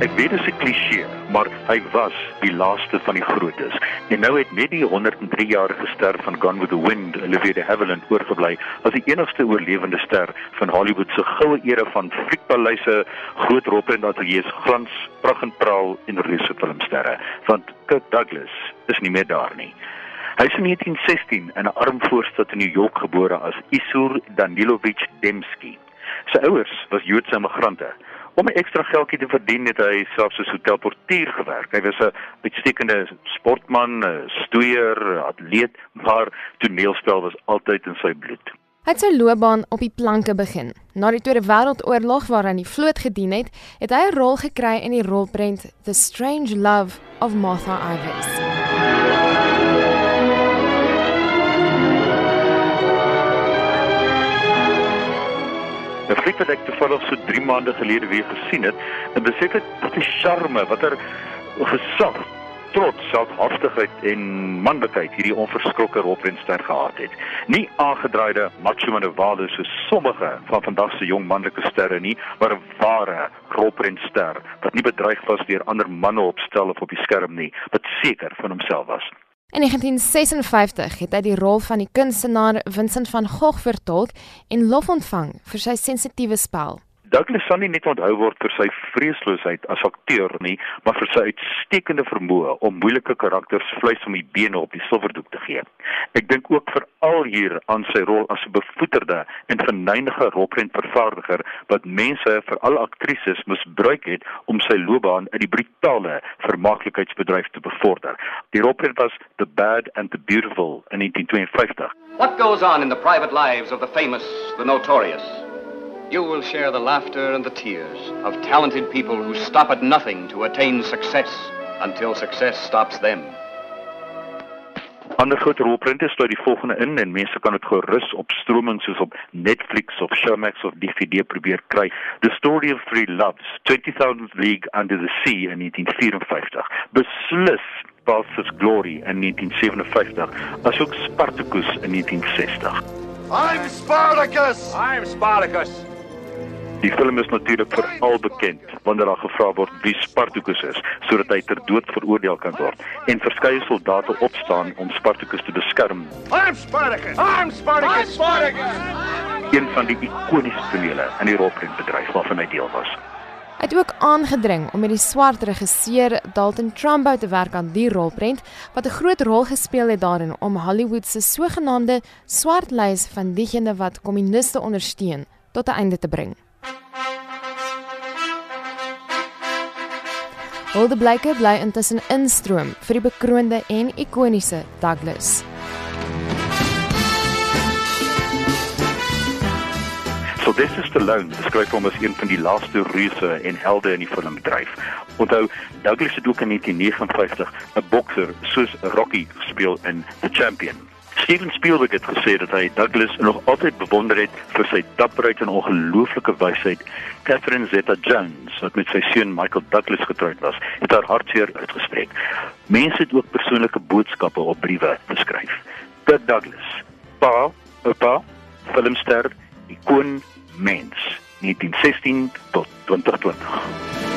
Ek weet dit is 'n kliseë, maar hy was die laaste van die grootes. En nou het net die 103 jarige ster van Gone with the Wind, Olivia de Havilland, oorgebly as die enigste oorlewende ster van Hollywood se goue era van fliekpaleise, groot roppe en ateljee's, glans, pragt en praal en reuse filmsterre. Want Kirk Douglas is nie meer daar nie. Hy is in 1916 in 'n arm voorstad in New York gebore as Isur Danilovich Dembski. Sy ouers was Joodse immigrante. Om 'n ekstra geldjie te verdien het hy selfs as hotelportier gewerk. Hy was 'n uitstekende sportman, stoeier, atleet, maar toneelspel was altyd in sy bloed. Hy het sy loopbaan op die planke begin. Na die Tweede Wêreldoorlog waarin hy vloot gedien het, het hy 'n rol gekry in die rolprent The Strange Love of Martha Ives. Die fliek wat ek toevallig so 3 maande gelede weer gesien het, en besef ek dat die charme, wat er gesag, trots, selfhaftigheid en manlikheid hierdie onverskrokke rolprentster gehad het. Nie aangedraaide macho manewale so sommige van vandag se jong manlike sterre nie, maar 'n ware rolprentster wat nie bedreig was deur ander manne op stel of op die skerm nie, wat seker van homself was. In 1956 het hy die rol van die kunstenaar Vincent van Gogh vertolk en lof ontvang vir sy sensitiewe spel. Douglas sal nie net onthou word vir sy vreesloosheid as akteur nie, maar vir sy uitstekende vermoë om moeilike karakters vleis om die bene op die silwerdoek te gee. Ek dink ook veral hier aan sy rol as 'n bevoeterde en verneinige rolprentvervaardiger wat mense, veral aktrises, misbruik het om sy loopbaan in die brutale vermaaklikheidsbedryf te bevorder. Die rolprent was The Bad and the Beautiful in 1952. What goes on in the private lives of the famous, the notorious? You will share the laughter and the tears of talented people who stop at nothing to attain success until success stops them. Ander groot rolprente sluit die volgende in en mense kan dit gerus op stroming soos op Netflix of Showmax of DVD probeer kry. The Story of Three Loves, 20000 League Under the Sea in 1954. Beslis Balthus Glory in 1957, asook Spartacus in 1960. I'm Spartacus! I'm Spartacus. Die film is natuurlik veral bekend wanneer daar gevra word wie Spartacus is, sodat hy ter dood veroordeel kan word en verskeie soldate opstaan om Spartacus te beskerm. I'm Spartacus. I'm Spartacus. I'm Spartacus. Een van die ikoniese tonele in die rolprentbedryf waarvan hy deel was. Hy het ook aangedring om met die swart regisseur Dalton Trumbo te werk aan die rolprent wat 'n groot rol gespeel het daarin om Hollywood se sogenaamde swart lys van diegene wat kommuniste ondersteun tot 'n einde te bring. Hulde Blyke bly intussen instroom vir die bekroonde en ikoniese Douglas. Sylvester Stallone beskryf hom as een van die laaste reuse en helde in die filmbedryf. Onthou, Douglas het ook in 1959 'n bokser soos Rocky gespeel in The Champion. Steven Spielberg het gesê dat hy Douglas nog altyd bewonder het vir sy dapperheid en ongelooflike wysheid. Catherine Zeta-Jones, wat met sy seun Michael Douglas getroud was, het haar hartseer uitgespreek. Mense het ook persoonlike boodskappe op briewe geskryf. Kirk Douglas, pa, oupa, filmster, ikoon, mens, 1916 tot 2020.